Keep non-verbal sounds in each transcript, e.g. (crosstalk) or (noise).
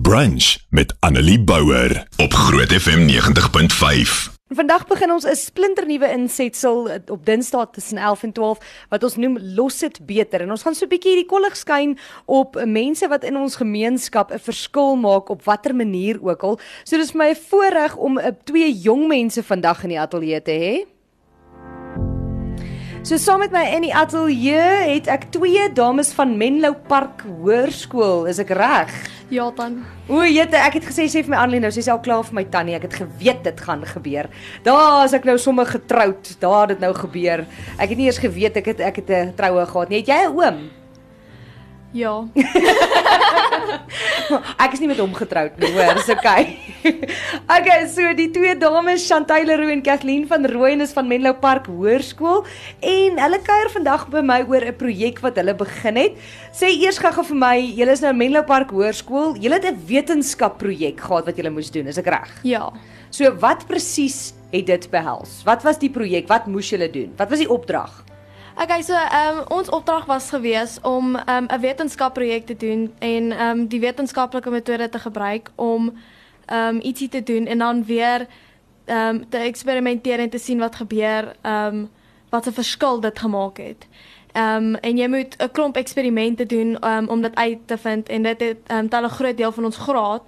Brunch met Annelie Bouwer op Groot FM 90.5. Vandag begin ons 'n splinternuwe insetsel op Dinsdae tussen 11 en 12 wat ons noem Los dit beter en ons gaan so 'n bietjie hierdie kollig skyn op mense wat in ons gemeenskap 'n verskil maak op watter manier ook al. So dis vir my 'n voorreg om uh, twee jong mense vandag in die ateljee te hê. So saam met my in die ateljee het ek twee dames van Menlo Park Hoërskool, is ek reg? Ja dan. O, jette, ek het gesê sê vir my Annelie nou, sy is al klaar vir my tannie. Ek het geweet dit gaan gebeur. Daar as ek nou sommer getroud, daar het dit nou gebeur. Ek het nie eers geweet ek het ek het 'n troue gehad nie. Het jy 'n oom? Ja. (laughs) Ek is nie met hom getroud nie, hoor, dis okay. (laughs) okay, so die twee dames, Chantal Leroux en Kathleen van Rooyen is van Menlo Park Hoërskool en hulle kuier vandag by my oor 'n projek wat hulle begin het. Sê eers gou-gou vir my, julle is nou Menlo Park Hoërskool. Julle het 'n wetenskapprojek gehad wat julle moes doen, is ek reg? Ja. So wat presies het dit behels? Wat was die projek? Wat moes julle doen? Wat was die opdrag? Okay, so ehm um, ons opdrag was gewees om ehm um, 'n wetenskapprojek te doen en ehm um, die wetenskaplike metode te gebruik om ehm um, ietsie te doen en dan weer ehm um, te eksperimenteer en te sien wat gebeur, ehm um, wat 'n verskil dit gemaak het. Ehm um, en jy moet 'n klomp eksperimente doen um, om dit uit te vind en dit het ehm um, tel 'n groot deel van ons graad.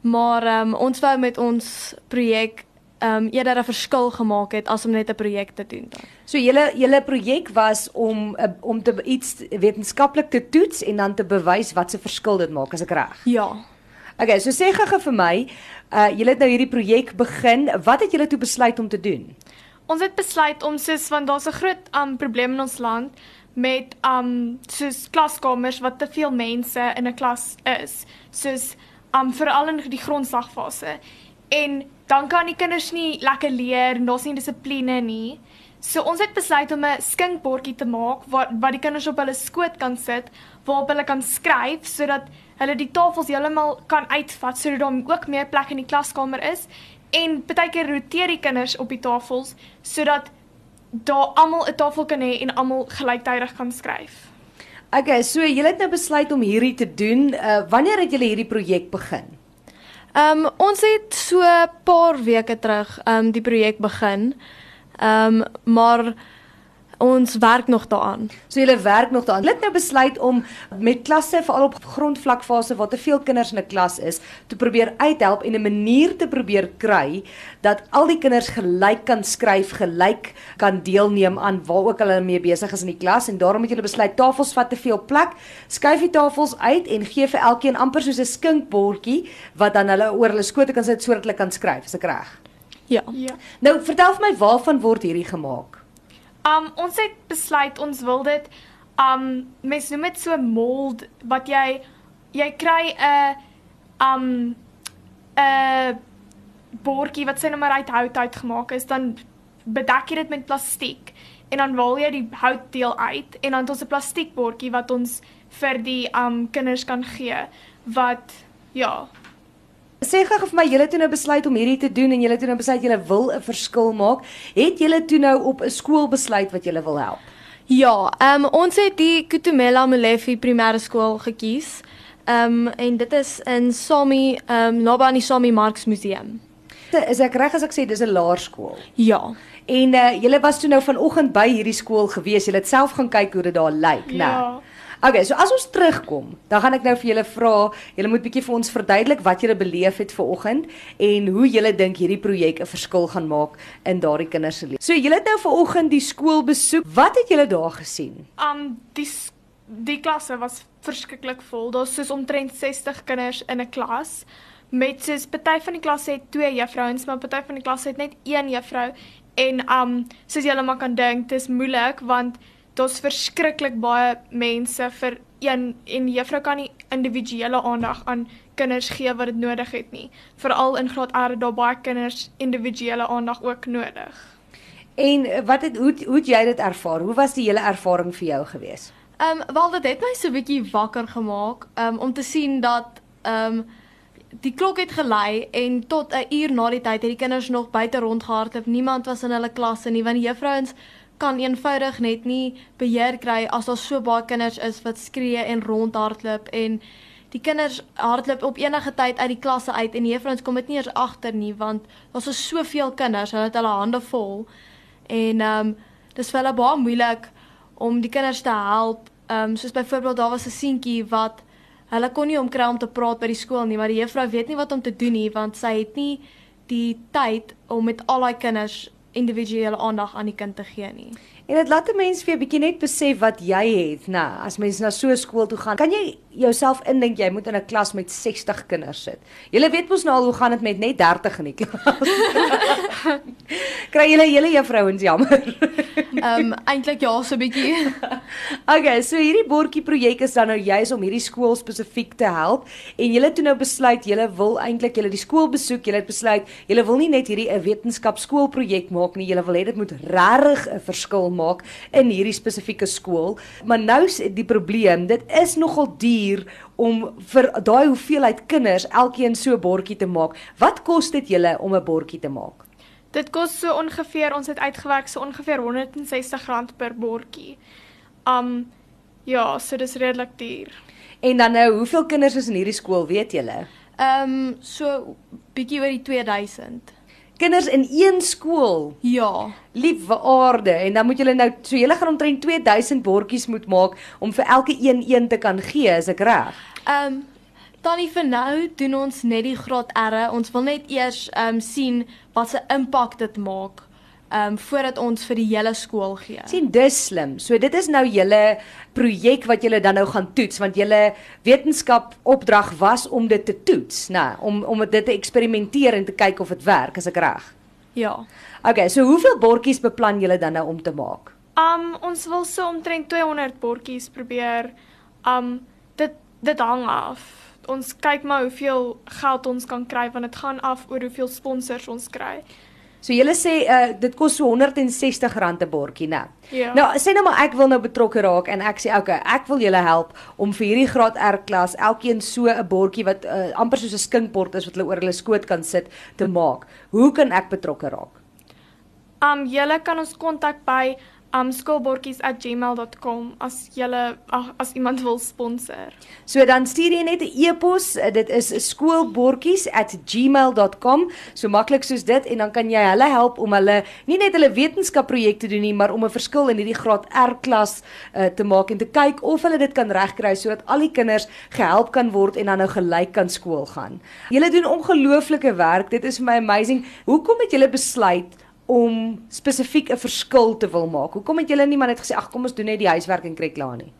Maar ehm um, ons wou met ons projek ehm um, eerder 'n verskil gemaak het as om net 'n projek te doen dan. So julle julle projek was om uh, om te iets wetenskaplik te toets en dan te bewys wat se verskil dit maak, as ek reg. Ja. Okay, so sê gou vir my, uh julle het nou hierdie projek begin. Wat het julle toe besluit om te doen? Ons het besluit om soos want daar's 'n groot um probleem in ons land met um soos klaskamers wat te veel mense in 'n klas is. Soos um veral in die grondslagfase. En dan kan die kinders nie lekker leer, daar's nie dissipline nie. So ons het besluit om 'n skinkbordjie te maak waar wat die kinders op hulle skoot kan sit waarop hulle kan skryf sodat hulle die tafels heeltemal kan uitvat sodat daar ook meer plek in die klaskamer is en partykeer roteer die kinders op die tafels sodat daar almal 'n tafel kan hê en almal gelyktydig kan skryf. Okay, so julle het nou besluit om hierdie te doen. Uh wanneer het julle hierdie projek begin? Ehm um, ons het so 'n paar weke terug ehm um, die projek begin. Ehm um, maar ons werk nog daaraan. So julle werk nog daaraan. Hulle het nou besluit om met klasse veral op grondvlakfase waar te veel kinders in 'n klas is, te probeer uithelp en 'n manier te probeer kry dat al die kinders gelyk kan skryf, gelyk kan deelneem aan waar ook hulle mee besig is in die klas en daarom het julle besluit tafels vat te veel plek. Skuif die tafels uit en gee vir elkeen amper soos 'n skinkbordjie wat dan hulle oor hulle skote kan sit sodat hulle kan skryf. Is ek reg? Ja. Ja. Nou vertel vir my waarvan word hierdie gemaak? Um ons het besluit ons wil dit um mens noem dit so mold wat jy jy kry 'n um 'n bordjie wat sy nou maar uit hout uitgemaak is, dan bedek jy dit met plastiek en dan haal jy die houtdeel uit en dan het ons 'n plastiekbordjie wat ons vir die um kinders kan gee wat ja, Sê gou vir my, julle het toe nou besluit om hierdie te doen en julle het toe nou besluit julle wil 'n verskil maak. Het julle toe nou op 'n skool besluit wat julle wil help? Ja, ehm um, ons het die Kutumela Molefe primêre skool gekies. Ehm um, en dit is in Sami, ehm um, naby aan die Sami Marx Museum. Is ek reg as ek sê dis 'n laerskool? Ja. En uh, julle was toe nou vanoggend by hierdie skool gewees. Julle het self gaan kyk hoe dit daar lyk, né? Ja. Okay, so as ons terugkom, dan gaan ek nou vir julle vra, julle moet bietjie vir ons verduidelik wat julle beleef het vanoggend en hoe julle dink hierdie projek 'n verskil gaan maak in daardie kinders se lewe. So julle het nou vanoggend die skool besoek. Wat het julle daar gesien? Um die die klasse was verskriklik vol. Daar's soos omtrent 60 kinders in 'n klas met soos party van die klasse het twee juffrouens, maar party van die klasse het net een juffrou en um soos julle maar kan dink, dis moeilik want daar's verskriklik baie mense vir een en juffrou kan nie individuele aandag aan kinders gee wat dit nodig het nie. Veral in graad R het daar baie kinders individuele aandag ook nodig. En uh, wat het hoe hoe het jy dit ervaar? Hoe was die hele ervaring vir jou gewees? Ehm um, wel dit het my so 'n bietjie wakker gemaak um, om te sien dat ehm um, die klok het gelei en tot 'n uur na die tyd het die kinders nog buite rondgehardloop. Niemand was in hulle klasse nie want die juffrouens kan eenvoudig net nie beheer kry as daar so baie kinders is wat skree en rondhardloop en die kinders hardloop op enige tyd uit die klasse uit en die juffrouens kom dit nie eers agter nie want daar's so soveel kinders, hulle het hulle hande vol. En ehm um, dis vir hulle baie moeilik om die kinders te help. Ehm um, soos byvoorbeeld daar was 'n seentjie wat hulle kon nie omkry om te praat by die skool nie, maar die juffrou weet nie wat om te doen nie want sy het nie die tyd om met al daai kinders individuele aandag aan die kind te gee nie. En dit laat 'n mens vir 'n bietjie net besef wat jy het, nê, as mens na so 'n skool toe gaan. Kan jy jouself indink jy moet in 'n klas met 60 kinders sit? Jy weet mos nou al hoe gaan dit met net 30 in die klas. (laughs) Kry julle hele juffrouens jammer. (laughs) Ehm um, eintlik ja, so 'n bietjie. (laughs) okay, so hierdie bordjie projek is dan nou juis om hierdie skool spesifiek te help en julle toe nou besluit julle wil eintlik julle die skool besoek, julle het besluit julle wil nie net hierdie 'n wetenskapskoolprojek maak nie, julle wil hê dit moet regtig 'n verskil maak in hierdie spesifieke skool. Maar nou is die probleem, dit is nogal duur om vir daai hoeveelheid kinders elkeen so 'n bordjie te maak. Wat kos dit julle om 'n bordjie te maak? Dit kos so ongeveer, ons het uitgewerk so ongeveer R160 per bordjie. Um ja, so dis redelik duur. En dan nou, hoeveel kinders is in hierdie skool, weet julle? Ehm um, so bietjie oor die 2000. Kinders in een skool. Ja. Liewe aarde, en dan moet julle nou so julle gaan omtrent 2000 bordjies moet maak om vir elke een een te kan gee, is ek reg? Ehm um, Tannie vir nou doen ons net die graad R. Ons wil net eers ehm um, sien wat se impak dit maak um, voordat ons vir die hele skool gee. sien dis slim. So dit is nou julle projek wat julle dan nou gaan toets want julle wetenskap opdrag was om dit te toets, nê, nou, om om dit te eksperimenteer en te kyk of dit werk, is ek reg? Ja. Okay, so hoeveel bordjies beplan julle dan nou om te maak? Um ons wil so omtrent 200 bordjies probeer. Um dit dit hang af. Ons kyk maar hoeveel geld ons kan kry want dit gaan af oor hoeveel sponsors ons kry. So julle sê uh, dit kos so R160 'n bordjie, né? Ja. Nou sê nou maar ek wil nou betrokke raak en ek sê okay, ek wil julle help om vir hierdie graad R klas elkeen so 'n bordjie wat uh, amper soos 'n skinkbord is wat hulle oor hulle skoot kan sit te maak. Hoe kan ek betrokke raak? Um julle kan ons kontak by um skoolbordjies@gmail.com as jy as iemand wil sponsor. So dan stuur jy net 'n e-pos, dit is skoolbordjies@gmail.com, so maklik soos dit en dan kan jy hulle help om hulle nie net hulle wetenskapprojekte doen nie, maar om 'n verskil in hierdie graad R klas uh, te maak en te kyk of hulle dit kan regkry sodat al die kinders gehelp kan word en dan nou gelyk kan skool gaan. Julle doen ongelooflike werk. Dit is vir my amazing. Hoekom het julle besluit om spesifiek 'n verskil te wil maak? Hoekom het julle nie maar net gesê ag kom ons doen net die huiswerk en kry klaar nie?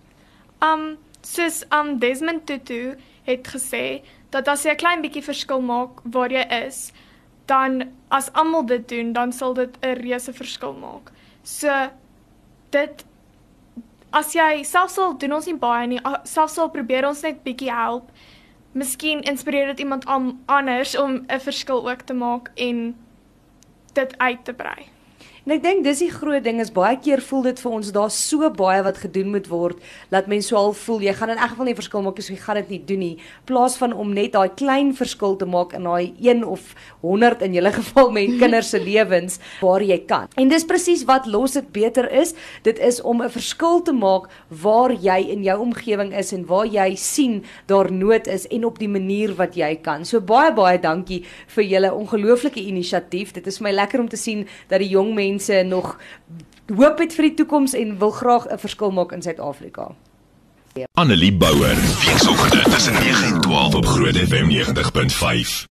Um soos um Desmond Tutu het gesê dat as jy 'n klein bietjie verskil maak waar jy is, dan as almal dit doen, dan sal dit 'n reuse verskil maak. So dit as jy selfs al doen ons nie baie nie, selfs al probeer ons net bietjie help, miskien inspireer dit iemand anders om 'n verskil ook te maak en dit uit te brei. En ek dink dis die groot ding is baie keer voel dit vir ons daar's so baie wat gedoen moet word dat mense so al voel jy gaan in elk geval nie verskil maak as jy gaan dit nie doen nie plaas van om net daai klein verskil te maak in daai 1 of 100 in julle geval met (laughs) kinders se lewens waar jy kan. En dis presies wat los dit beter is. Dit is om 'n verskil te maak waar jy in jou omgewing is en waar jy sien daar nood is en op die manier wat jy kan. So baie baie dankie vir julle ongelooflike inisiatief. Dit is my lekker om te sien dat die jong mense mense nog hoop het vir die toekoms en wil graag 'n verskil maak in Suid-Afrika. Annelie Bouwer, weekoggend tussen 9 en 12 op Groot FM 90.5.